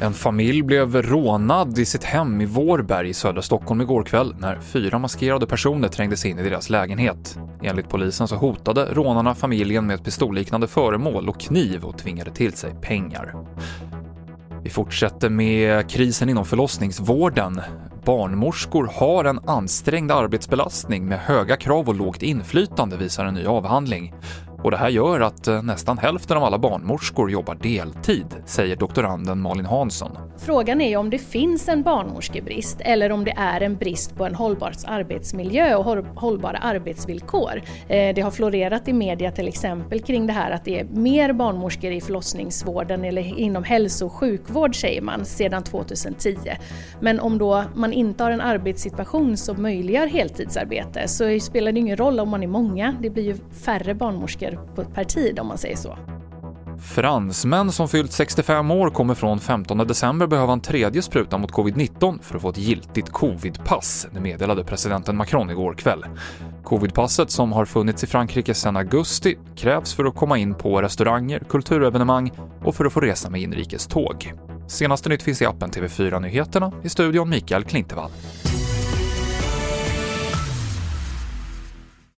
En familj blev rånad i sitt hem i Vårberg i södra Stockholm igår kväll när fyra maskerade personer trängde sig in i deras lägenhet. Enligt polisen så hotade rånarna familjen med ett pistolliknande föremål och kniv och tvingade till sig pengar. Vi fortsätter med krisen inom förlossningsvården. Barnmorskor har en ansträngd arbetsbelastning med höga krav och lågt inflytande, visar en ny avhandling. Och det här gör att eh, nästan hälften av alla barnmorskor jobbar deltid, säger doktoranden Malin Hansson. Frågan är om det finns en barnmorskebrist eller om det är en brist på en hållbar arbetsmiljö och hållbara arbetsvillkor. Eh, det har florerat i media till exempel kring det här att det är mer barnmorskor i förlossningsvården eller inom hälso och sjukvård säger man sedan 2010. Men om då man inte har en arbetssituation som möjliggör heltidsarbete så spelar det ingen roll om man är många, det blir ju färre barnmorskor per tid om man säger så. Fransmän som fyllt 65 år kommer från 15 december behöva en tredje spruta mot covid-19 för att få ett giltigt covidpass, det meddelade presidenten Macron igår kväll. Covidpasset, som har funnits i Frankrike sedan augusti, krävs för att komma in på restauranger, kulturevenemang och för att få resa med inrikeståg. Senaste nytt finns i appen TV4 Nyheterna, i studion Mikael Klintevall.